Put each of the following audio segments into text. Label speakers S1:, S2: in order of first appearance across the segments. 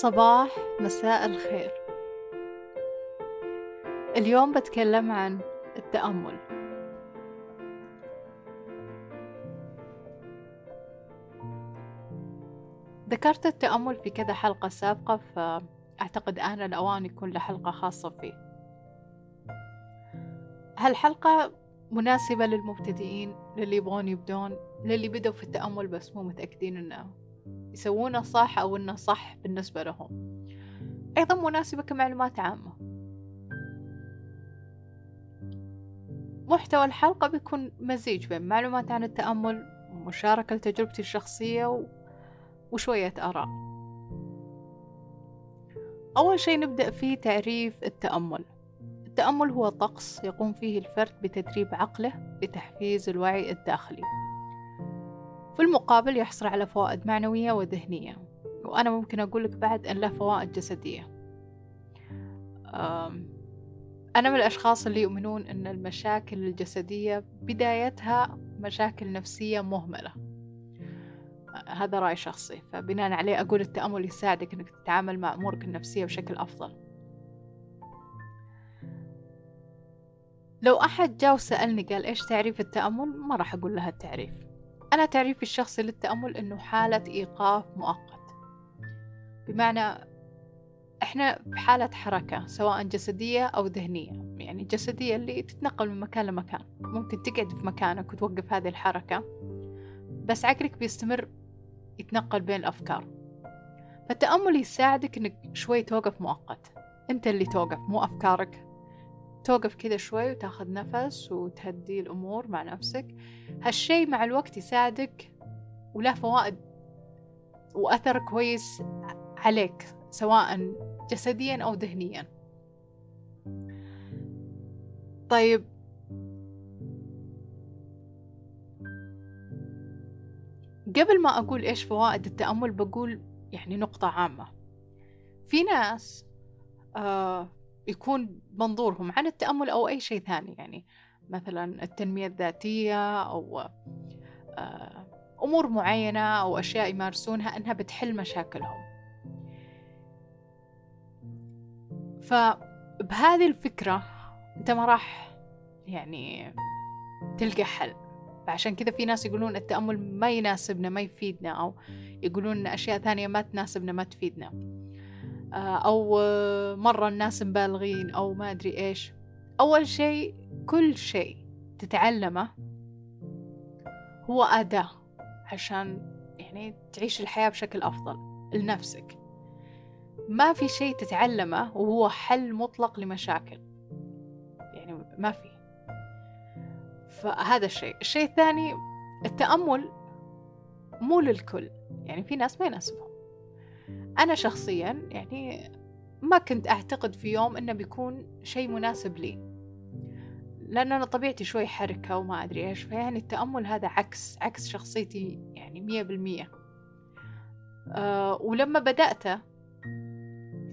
S1: صباح مساء الخير. اليوم بتكلم عن التأمل. ذكرت التأمل في كذا حلقة سابقة فأعتقد آن الأوان يكون له حلقة خاصة فيه. هالحلقة مناسبة للمبتدئين للي يبغون يبدون للي بدوا في التأمل بس مو متأكدين إنه يسوونه صح أو إنه صح بالنسبة لهم. أيضا مناسبة كمعلومات عامة. محتوى الحلقة بيكون مزيج بين معلومات عن التأمل ومشاركة لتجربتي الشخصية و... وشوية آراء. أول شيء نبدأ فيه تعريف التأمل. التأمل هو طقس يقوم فيه الفرد بتدريب عقله لتحفيز الوعي الداخلي. في المقابل يحصل على فوائد معنوية وذهنية. وأنا ممكن أقول لك بعد أن له فوائد جسدية. أنا من الأشخاص اللي يؤمنون أن المشاكل الجسدية بدايتها مشاكل نفسية مهملة. هذا رأي شخصي. فبناء عليه أقول التأمل يساعدك أنك تتعامل مع أمورك النفسية بشكل أفضل. لو أحد جاء وسألني قال إيش تعريف التأمل؟ ما راح أقول له التعريف. أنا تعريفي الشخصي للتأمل إنه حالة إيقاف مؤقت؟ بمعنى إحنا في حالة حركة سواء جسدية أو ذهنية. يعني الجسدية اللي تتنقل من مكان لمكان. ممكن تقعد في مكانك وتوقف هذه الحركة بس عقلك بيستمر يتنقل بين الأفكار. فالتأمل يساعدك إنك شوي توقف مؤقت. أنت اللي توقف مو أفكارك. توقف كذا شوي وتاخذ نفس وتهدي الأمور مع نفسك. هالشي مع الوقت يساعدك وله فوائد وأثر كويس عليك سواء جسديا أو ذهنيا. طيب. قبل ما أقول إيش فوائد التأمل بقول يعني نقطة عامة. في ناس آه يكون منظورهم عن التأمل أو أي شيء ثاني يعني مثلا التنمية الذاتية أو آه، أمور معينة أو أشياء يمارسونها أنها بتحل مشاكلهم. فبهذه الفكرة أنت ما راح يعني تلقى حل. فعشان كذا في ناس يقولون التأمل ما يناسبنا ما يفيدنا أو يقولون أشياء ثانية ما تناسبنا ما تفيدنا. أو مرة الناس مبالغين أو ما أدري إيش. أول شيء كل شيء تتعلمه هو أداة عشان يعني تعيش الحياة بشكل أفضل لنفسك. ما في شيء تتعلمه وهو حل مطلق لمشاكل. يعني ما في. فهذا الشيء. الشيء الثاني التأمل مو للكل. يعني في ناس ما يناسبهم. أنا شخصيا يعني ما كنت أعتقد في يوم إنه بيكون شيء مناسب لي. لأن أنا طبيعتي شوي حركة وما أدري إيش فيعني التأمل هذا عكس عكس شخصيتي يعني مية بالمية. أه ولما بدأته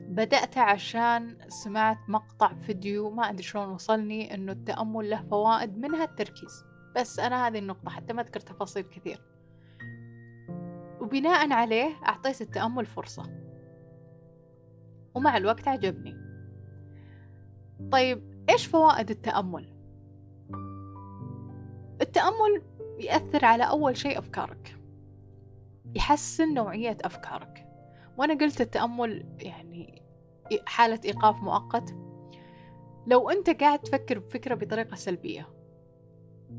S1: بدأته عشان سمعت مقطع فيديو ما أدري شلون وصلني إنه التأمل له فوائد منها التركيز. بس أنا هذه النقطة حتى ما أذكر تفاصيل كثير. وبناء عليه أعطيت التأمل فرصة. ومع الوقت عجبني. طيب إيش فوائد التأمل؟ التأمل يأثر على أول شيء أفكارك. يحسن نوعية أفكارك. وأنا قلت التأمل يعني حالة إيقاف مؤقت. لو أنت قاعد تفكر بفكرة بطريقة سلبية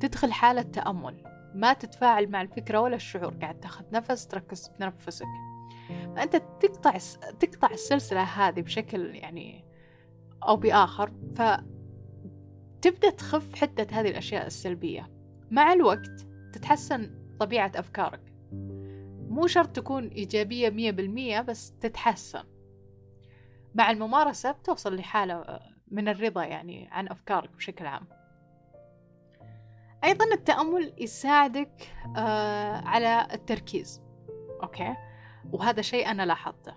S1: تدخل حالة تأمل. ما تتفاعل مع الفكرة ولا الشعور قاعد تاخذ نفس تركز بتنفسك فأنت تقطع تقطع السلسلة هذه بشكل يعني أو بآخر فتبدأ تخف حدة هذه الأشياء السلبية. مع الوقت تتحسن طبيعة أفكارك. مو شرط تكون إيجابية مية بالمية بس تتحسن. مع الممارسة بتوصل لحالة من الرضا يعني عن أفكارك بشكل عام. أيضا التأمل يساعدك آه على التركيز. أوكي؟ وهذا شيء أنا لاحظته.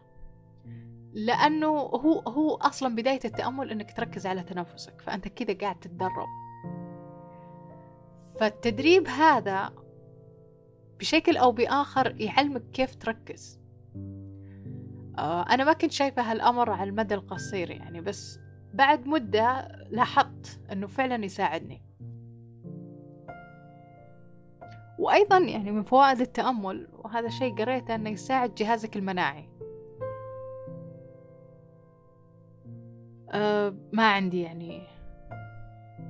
S1: لأنه هو هو أصلا بداية التأمل إنك تركز على تنفسك فأنت كذا قاعد تتدرب. فالتدريب هذا بشكل أو بآخر يعلمك كيف تركز. آه، أنا ما كنت شايفة هالأمر على المدى القصير يعني بس بعد مدة لاحظت أنه فعلا يساعدني. وأيضا يعني من فوائد التأمل وهذا شيء قريته أنه يساعد جهازك المناعي. أه ما عندي يعني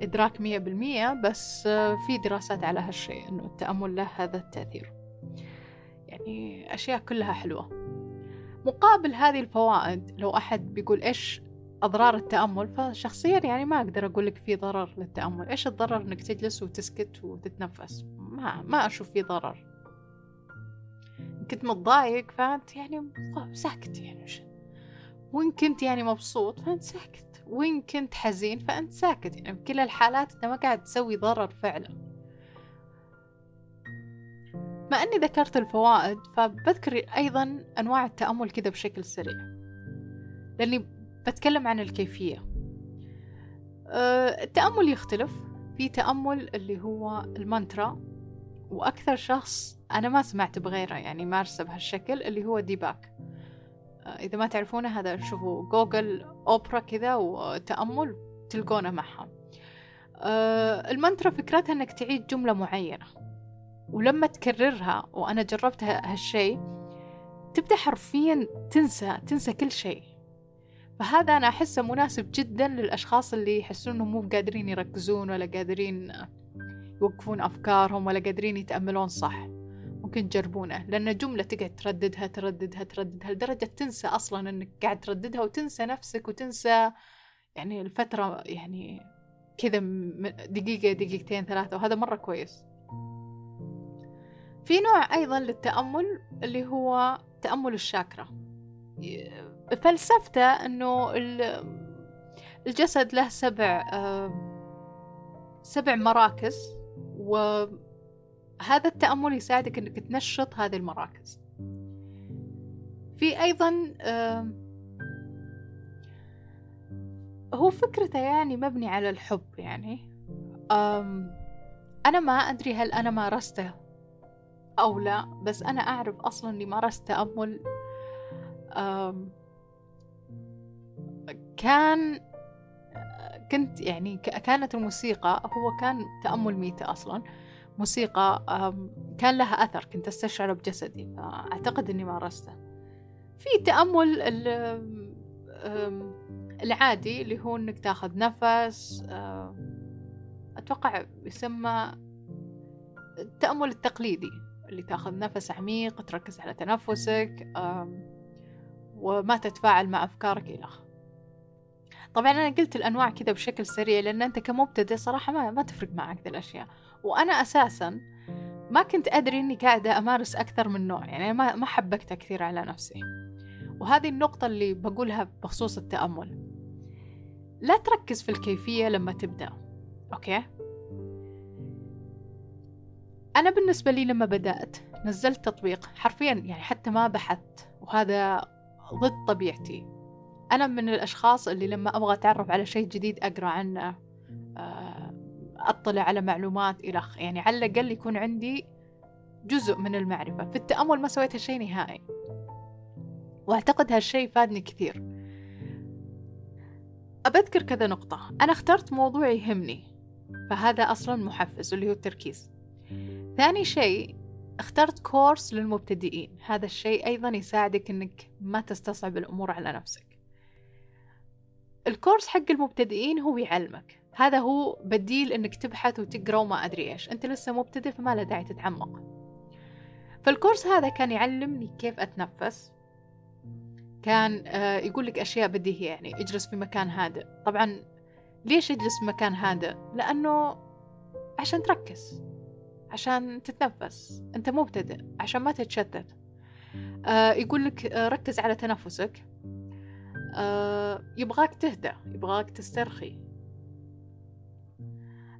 S1: إدراك مية بالمية بس أه في دراسات على هالشيء أنه التأمل له هذا التأثير. يعني أشياء كلها حلوة. مقابل هذه الفوائد لو أحد بيقول إيش أضرار التأمل فشخصيا يعني ما أقدر أقول لك في ضرر للتأمل. إيش الضرر إنك تجلس وتسكت وتتنفس؟ ما ما أشوف في ضرر. كنت متضايق فأنت يعني ساكت يعني. وإن كنت يعني مبسوط فأنت ساكت. وإن كنت حزين فأنت ساكت يعني. بكل الحالات أنت ما قاعد تسوي ضرر فعلا. بما أني ذكرت الفوائد فبذكر أيضا أنواع التأمل كذا بشكل سريع. لأني بتكلم عن الكيفية. أه التأمل يختلف. في تأمل اللي هو المانترا وأكثر شخص أنا ما سمعت بغيره يعني مارسه بهالشكل اللي هو ديباك. أه إذا ما تعرفونه هذا شوفوا جوجل أوبرا كذا وتأمل تلقونه معها أه المانترا فكرتها أنك تعيد جملة معينة ولما تكررها وأنا جربت هالشيء تبدأ حرفيا تنسى تنسى كل شيء. فهذا أنا أحسه مناسب جدا للأشخاص اللي يحسون أنهم مو قادرين يركزون ولا قادرين يوقفون أفكارهم ولا قادرين يتأملون صح. ممكن تجربونه لأن جملة تقعد ترددها ترددها ترددها لدرجة تنسى أصلا أنك قاعد ترددها وتنسى نفسك وتنسى يعني الفترة يعني كذا دقيقة دقيقتين ثلاثة وهذا مرة كويس. في نوع أيضا للتأمل اللي هو تأمل الشاكرا فلسفته أنه الجسد له سبع سبع مراكز. وهذا التأمل يساعدك أنك تنشط هذه المراكز. في أيضا هو فكرته يعني مبني على الحب يعني. أنا ما أدري هل أنا مارسته أو لا بس أنا أعرف أصلا إني مارست تأمل. كان كنت يعني كانت الموسيقى هو كان تأمل ميتة أصلا. موسيقى كان لها أثر كنت أستشعره بجسدي فأعتقد إني مارسته. في تأمل العادي اللي هو إنك تاخذ نفس أتوقع يسمى التأمل التقليدي اللي تاخذ نفس عميق تركز على تنفسك وما تتفاعل مع أفكارك إلى طبعا أنا قلت الأنواع كذا بشكل سريع لأن أنت كمبتدئ صراحة ما, ما تفرق معك ذي الأشياء. وأنا أساسا ما كنت أدري إني قاعدة أمارس أكثر من نوع يعني ما ما حبكتها كثير على نفسي. وهذه النقطة اللي بقولها بخصوص التأمل. لا تركز في الكيفية لما تبدأ أوكي؟ أنا بالنسبة لي لما بدأت نزلت تطبيق حرفيا يعني حتى ما بحثت وهذا ضد طبيعتي. أنا من الأشخاص اللي لما أبغى أتعرف على شيء جديد أقرأ عنه آه، أطلع على معلومات إلخ يعني على الأقل يكون عندي جزء من المعرفة. في التأمل ما سويت شيء نهائي. وأعتقد هالشيء فادني كثير. أبذكر كذا نقطة. أنا اخترت موضوع يهمني فهذا أصلا محفز اللي هو التركيز. ثاني شيء اخترت كورس للمبتدئين. هذا الشيء أيضا يساعدك أنك ما تستصعب الأمور على نفسك. الكورس حق المبتدئين هو يعلمك. هذا هو بديل أنك تبحث وتقرأ وما أدري إيش. أنت لسه مبتدئ فما له داعي تتعمق. فالكورس هذا كان يعلمني كيف أتنفس. كان آه، يقول لك أشياء بديهية يعني اجلس في مكان هادئ. طبعا ليش اجلس في مكان هادئ؟ لأنه عشان تركز عشان تتنفس. أنت مبتدئ عشان ما تتشتت. آه يقول لك آه ركز على تنفسك. يبغاك تهدى يبغاك تسترخي.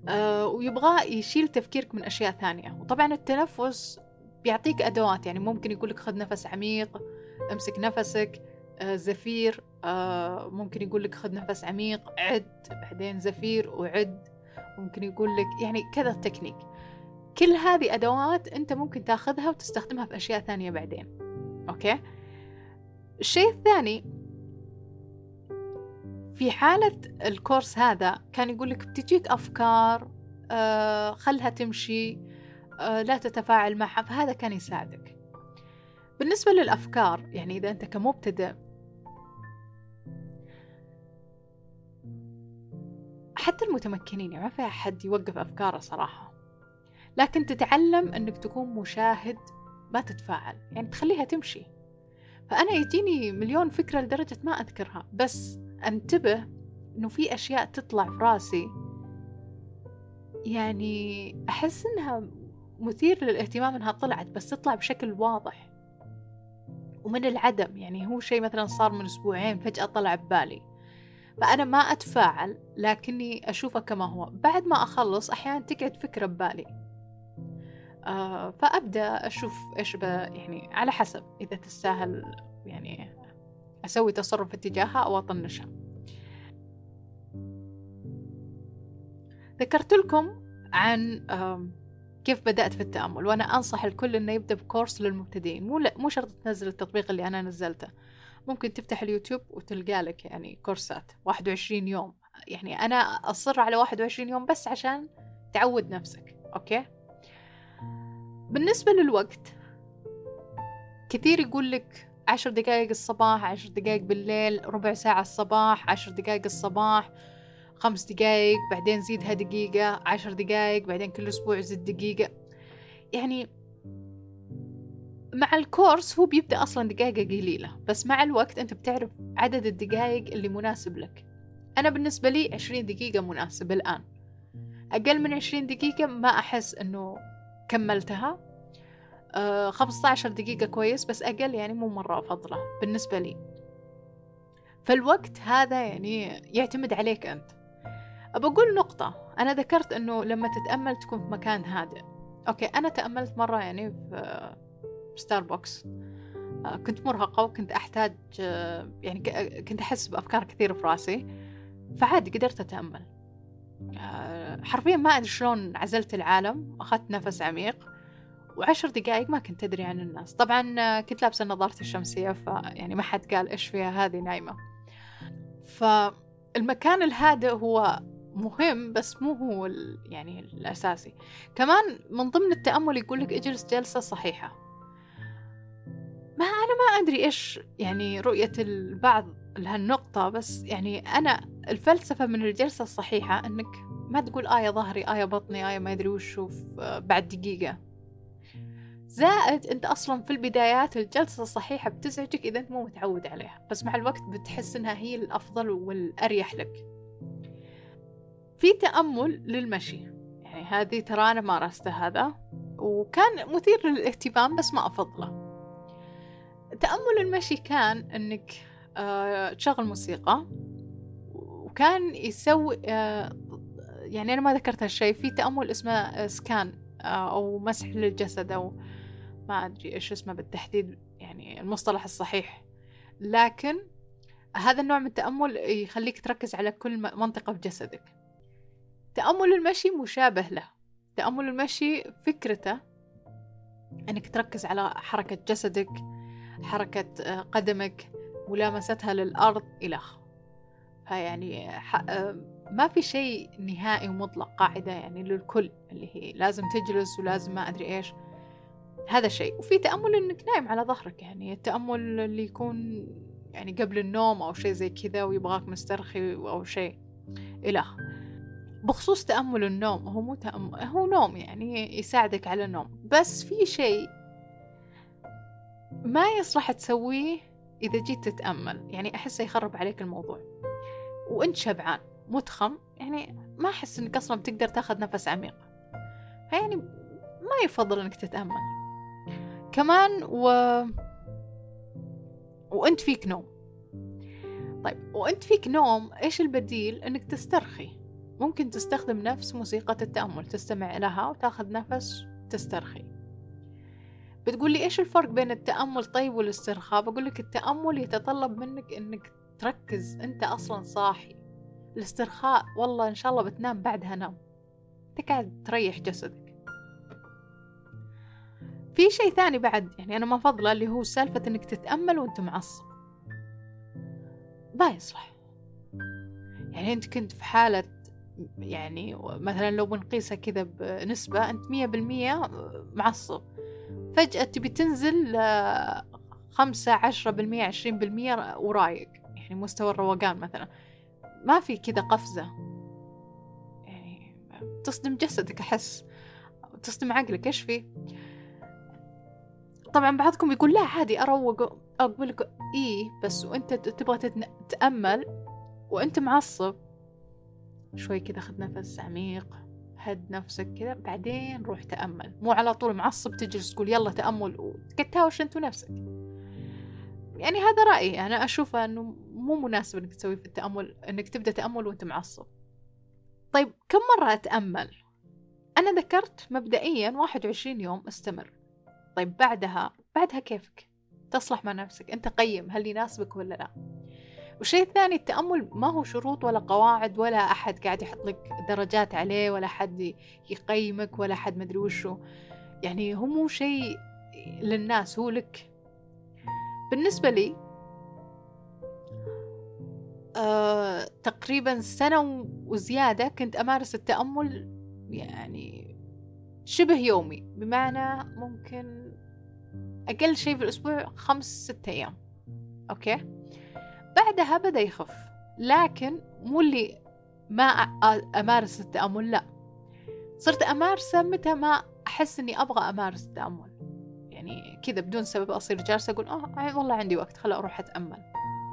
S1: آه ويبغى يشيل تفكيرك من أشياء ثانية. وطبعا التنفس بيعطيك أدوات يعني ممكن يقول لك خذ نفس عميق امسك نفسك آه زفير. آه ممكن يقول لك خذ نفس عميق عد. بعدين زفير وعد. ممكن يقول لك يعني كذا تكنيك كل هذه أدوات أنت ممكن تاخذها وتستخدمها في أشياء ثانية بعدين. أوكي؟ الشيء الثاني في حالة الكورس هذا كان يقولك بتجيك أفكار آه خلها تمشي آه لا تتفاعل معها فهذا كان يساعدك. بالنسبة للأفكار يعني إذا أنت كمبتدئ حتى المتمكنين يعني ما في أحد يوقف أفكاره صراحة. لكن تتعلم أنك تكون مشاهد ما تتفاعل يعني تخليها تمشي. فأنا يجيني مليون فكرة لدرجة ما أذكرها. بس أنتبه إنه في أشياء تطلع في راسي. يعني أحس إنها مثير للاهتمام إنها طلعت بس تطلع بشكل واضح ومن العدم. يعني هو شيء مثلا صار من أسبوعين فجأة طلع ببالي. فأنا ما أتفاعل لكني أشوفه كما هو. بعد ما أخلص أحيانا تقعد فكرة ببالي. فأبدأ أشوف إيش يعني على حسب إذا تستاهل يعني أسوي تصرف اتجاهها أو أطنشها. ذكرت لكم عن كيف بدأت في التأمل وأنا أنصح الكل إنه يبدأ بكورس للمبتدئين مو مو شرط تنزل التطبيق اللي أنا نزلته. ممكن تفتح اليوتيوب وتلقى لك يعني كورسات 21 يوم. يعني أنا أصر على 21 يوم بس عشان تعود نفسك أوكي؟ بالنسبة للوقت كثير يقول لك عشر دقايق الصباح عشر دقايق بالليل ربع ساعة الصباح عشر دقايق الصباح خمس دقايق بعدين زيدها دقيقة عشر دقايق بعدين كل أسبوع زد دقيقة. يعني مع الكورس هو بيبدأ أصلا دقائق قليلة بس مع الوقت أنت بتعرف عدد الدقائق اللي مناسب لك. أنا بالنسبة لي عشرين دقيقة مناسب الآن. أقل من عشرين دقيقة ما أحس أنه كملتها. آه خمسة عشر دقيقة كويس بس أقل يعني مو مرة أفضلة بالنسبة لي. فالوقت هذا يعني يعتمد عليك أنت. أقول نقطة أنا ذكرت أنه لما تتأمل تكون في مكان هادئ. أوكي أنا تأملت مرة يعني في ستاربكس آه، كنت مرهقة وكنت أحتاج آه، يعني كنت أحس بأفكار كثيرة في راسي. فعادي قدرت أتأمل. آه، حرفيا ما أدري شلون عزلت العالم أخذت نفس عميق وعشر دقايق ما كنت أدري عن الناس. طبعا كنت لابسة نظارتي الشمسية فيعني ما حد قال إيش فيها هذه نايمة. فالمكان الهادئ هو مهم بس مو هو يعني الأساسي. كمان من ضمن التأمل يقول لك اجلس جلسة صحيحة. ما أنا ما أدري إيش يعني رؤية البعض لهالنقطة بس يعني أنا الفلسفة من الجلسة الصحيحة إنك ما تقول آية ظهري آية بطني آية ما أدري وش بعد دقيقة. زائد أنت أصلا في البدايات الجلسة الصحيحة بتزعجك إذا أنت مو متعود عليها بس مع الوقت بتحس إنها هي الأفضل والأريح لك. في تأمل للمشي. يعني هذه ترى أنا مارسته هذا وكان مثير للاهتمام بس ما أفضله. تأمل المشي كان إنك آه، تشغل موسيقى. وكان يسوي آه، يعني أنا ما ذكرت هالشيء في تأمل اسمه سكان آه، أو مسح للجسد أو ما أدري إيش اسمه بالتحديد يعني المصطلح الصحيح. لكن هذا النوع من التأمل يخليك تركز على كل منطقة في جسدك. تأمل المشي مشابه له. تأمل المشي فكرته أنك تركز على حركة جسدك حركة آه، قدمك ملامستها للأرض إلخ فيعني ما في شيء نهائي ومطلق قاعدة يعني للكل اللي هي لازم تجلس ولازم ما أدري إيش. هذا شيء وفي تأمل إنك نايم على ظهرك يعني التأمل اللي يكون يعني قبل النوم أو شيء زي كذا ويبغاك مسترخي أو شيء إلخ بخصوص تأمل النوم هو مو تأمل هو نوم يعني يساعدك على النوم. بس في شيء ما يصلح تسويه إذا جيت تتأمل. يعني أحسه يخرب عليك الموضوع. وأنت شبعان متخم يعني ما أحس إنك أصلا بتقدر تأخذ نفس عميق. فيعني ما يفضل إنك تتأمل. كمان و وأنت فيك نوم. طيب وأنت فيك نوم إيش البديل؟ إنك تسترخي. ممكن تستخدم نفس موسيقى التأمل تستمع لها وتأخذ نفس تسترخي. بتقول لي إيش الفرق بين التأمل طيب والاسترخاء؟ بقول لك التأمل يتطلب منك إنك تركز أنت أصلا صاحي. الاسترخاء والله إن شاء الله بتنام بعدها نام أنت قاعد تريح جسدك. في شيء ثاني بعد يعني أنا ما فضلة اللي هو سالفة إنك تتأمل وأنت معصب. ما يصلح. يعني أنت كنت في حالة يعني مثلا لو بنقيسها كذا بنسبة أنت مية بالمية معصب. فجأة تبي تنزل خمسة عشرة بالمية عشرين بالمية ورايق. يعني مستوى الروقان مثلا. ما في كذا قفزة. يعني تصدم جسدك أحس. تصدم عقلك. إيش في؟ طبعا بعضكم يقول لا عادي أروق. أقول لك إيه بس وأنت تبغى تتأمل وأنت معصب. شوي كذا خذ نفس عميق. هد نفسك كذا. بعدين روح تأمل. مو على طول معصب تجلس تقول يلا تأمل. وتكتاوش أنت ونفسك. يعني هذا رأيي. أنا أشوفه أنه مو مناسب أنك تسوي في التأمل أنك تبدأ تأمل وأنت معصب. طيب كم مرة أتأمل؟ أنا ذكرت مبدئيا واحد وعشرين يوم أستمر. طيب بعدها بعدها كيفك؟ تصلح مع نفسك. أنت قيم هل يناسبك ولا لا؟ والشيء الثاني التأمل ما هو شروط ولا قواعد ولا أحد قاعد يحط لك درجات عليه ولا حد يقيمك ولا حد مدري وشو. يعني هو مو شيء للناس هو لك. بالنسبة لي آه، تقريبا سنة وزيادة كنت أمارس التأمل يعني شبه يومي بمعنى ممكن أقل شيء في الأسبوع خمس ستة أيام. أوكي؟ بعدها بدأ يخف لكن مو اللي ما أمارس التأمل لا. صرت أمارسه متى ما أحس إني أبغى أمارس التأمل. يعني كذا بدون سبب أصير جالسة أقول آه والله عندي وقت خلا أروح أتأمل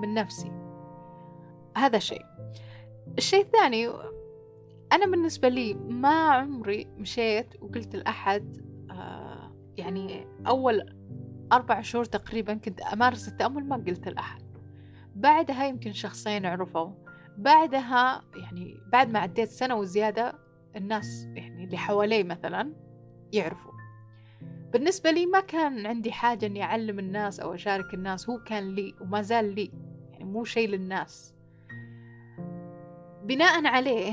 S1: من نفسي. هذا شيء. الشيء الثاني أنا بالنسبة لي ما عمري مشيت وقلت لأحد آه يعني أول أربع شهور تقريبا كنت أمارس التأمل ما قلت لأحد. بعدها يمكن شخصين عرفوا. بعدها يعني بعد ما عديت سنة وزيادة الناس يعني اللي حوالي مثلا يعرفوا. بالنسبة لي ما كان عندي حاجة إني أعلم الناس أو أشارك الناس هو كان لي وما زال لي يعني مو شيء للناس. بناء عليه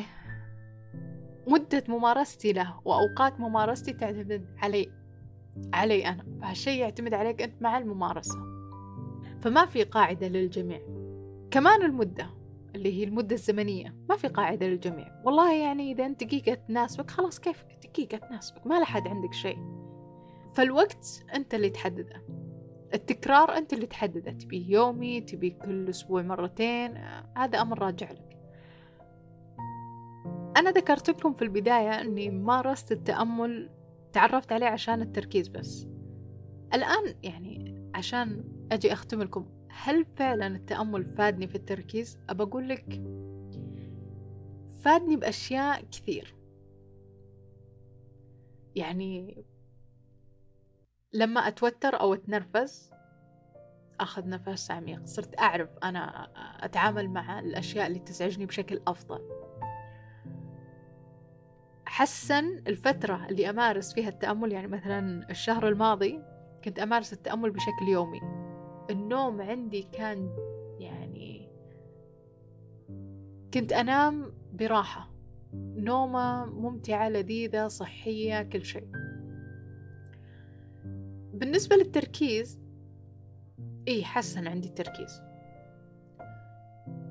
S1: مدة ممارستي له وأوقات ممارستي تعتمد علي علي أنا فهالشيء يعتمد عليك أنت مع الممارسة. فما في قاعدة للجميع. كمان المدة اللي هي المدة الزمنية ما في قاعدة للجميع. والله يعني إذا أنت دقيقة تناسبك خلاص كيفك؟ دقيقة تناسبك ما لحد عندك شيء فالوقت أنت اللي تحدده. التكرار أنت اللي تحدده. تبي يومي تبي كل أسبوع مرتين هذا أمر راجع لك. أنا ذكرت لكم في البداية أني مارست التأمل تعرفت عليه عشان التركيز بس. الآن يعني عشان أجي أختم لكم هل فعلا التأمل فادني في التركيز؟ أبى أقول لك فادني بأشياء كثير. يعني لما أتوتر أو أتنرفز أخذ نفس عميق. صرت أعرف أنا أتعامل مع الأشياء اللي تزعجني بشكل أفضل. حسن الفترة اللي أمارس فيها التأمل يعني مثلا الشهر الماضي كنت أمارس التأمل بشكل يومي. النوم عندي كان يعني كنت أنام براحة. نومة ممتعة لذيذة صحية كل شيء. بالنسبة للتركيز إيه حسن عندي التركيز.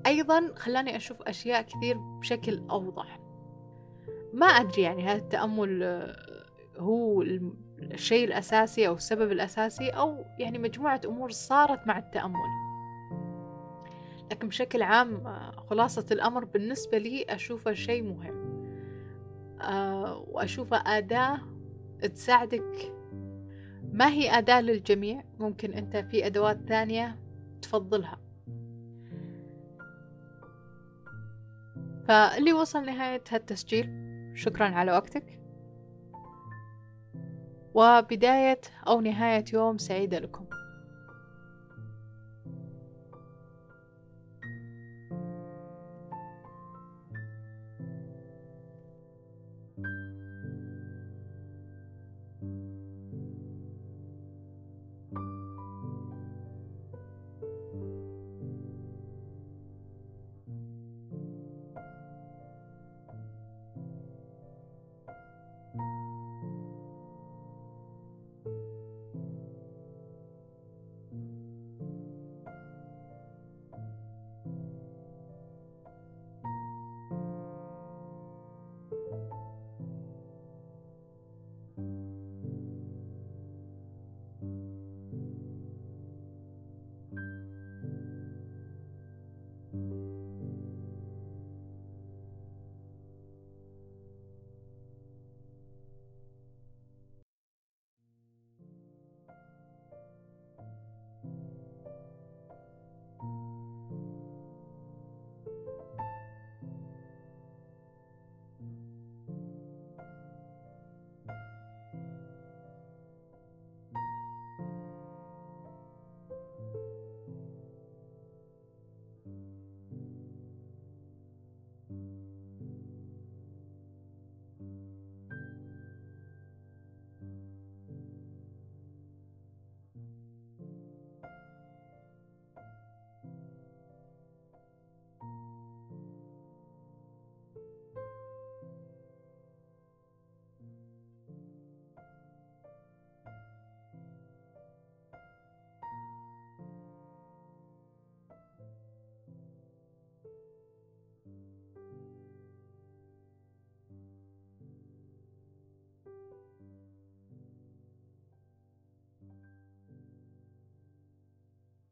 S1: أيضا خلاني أشوف أشياء كثير بشكل أوضح. ما أدري يعني هذا التأمل آه، هو الشيء الأساسي أو السبب الأساسي أو يعني مجموعة أمور صارت مع التأمل. لكن بشكل عام آه، خلاصة الأمر بالنسبة لي أشوفه شيء مهم. آه، وأشوفه أداة تساعدك ما هي أداة للجميع؟ ممكن أنت في أدوات ثانية تفضلها. فاللي وصل نهاية هالتسجيل شكرا على وقتك. وبداية أو نهاية يوم سعيدة لكم.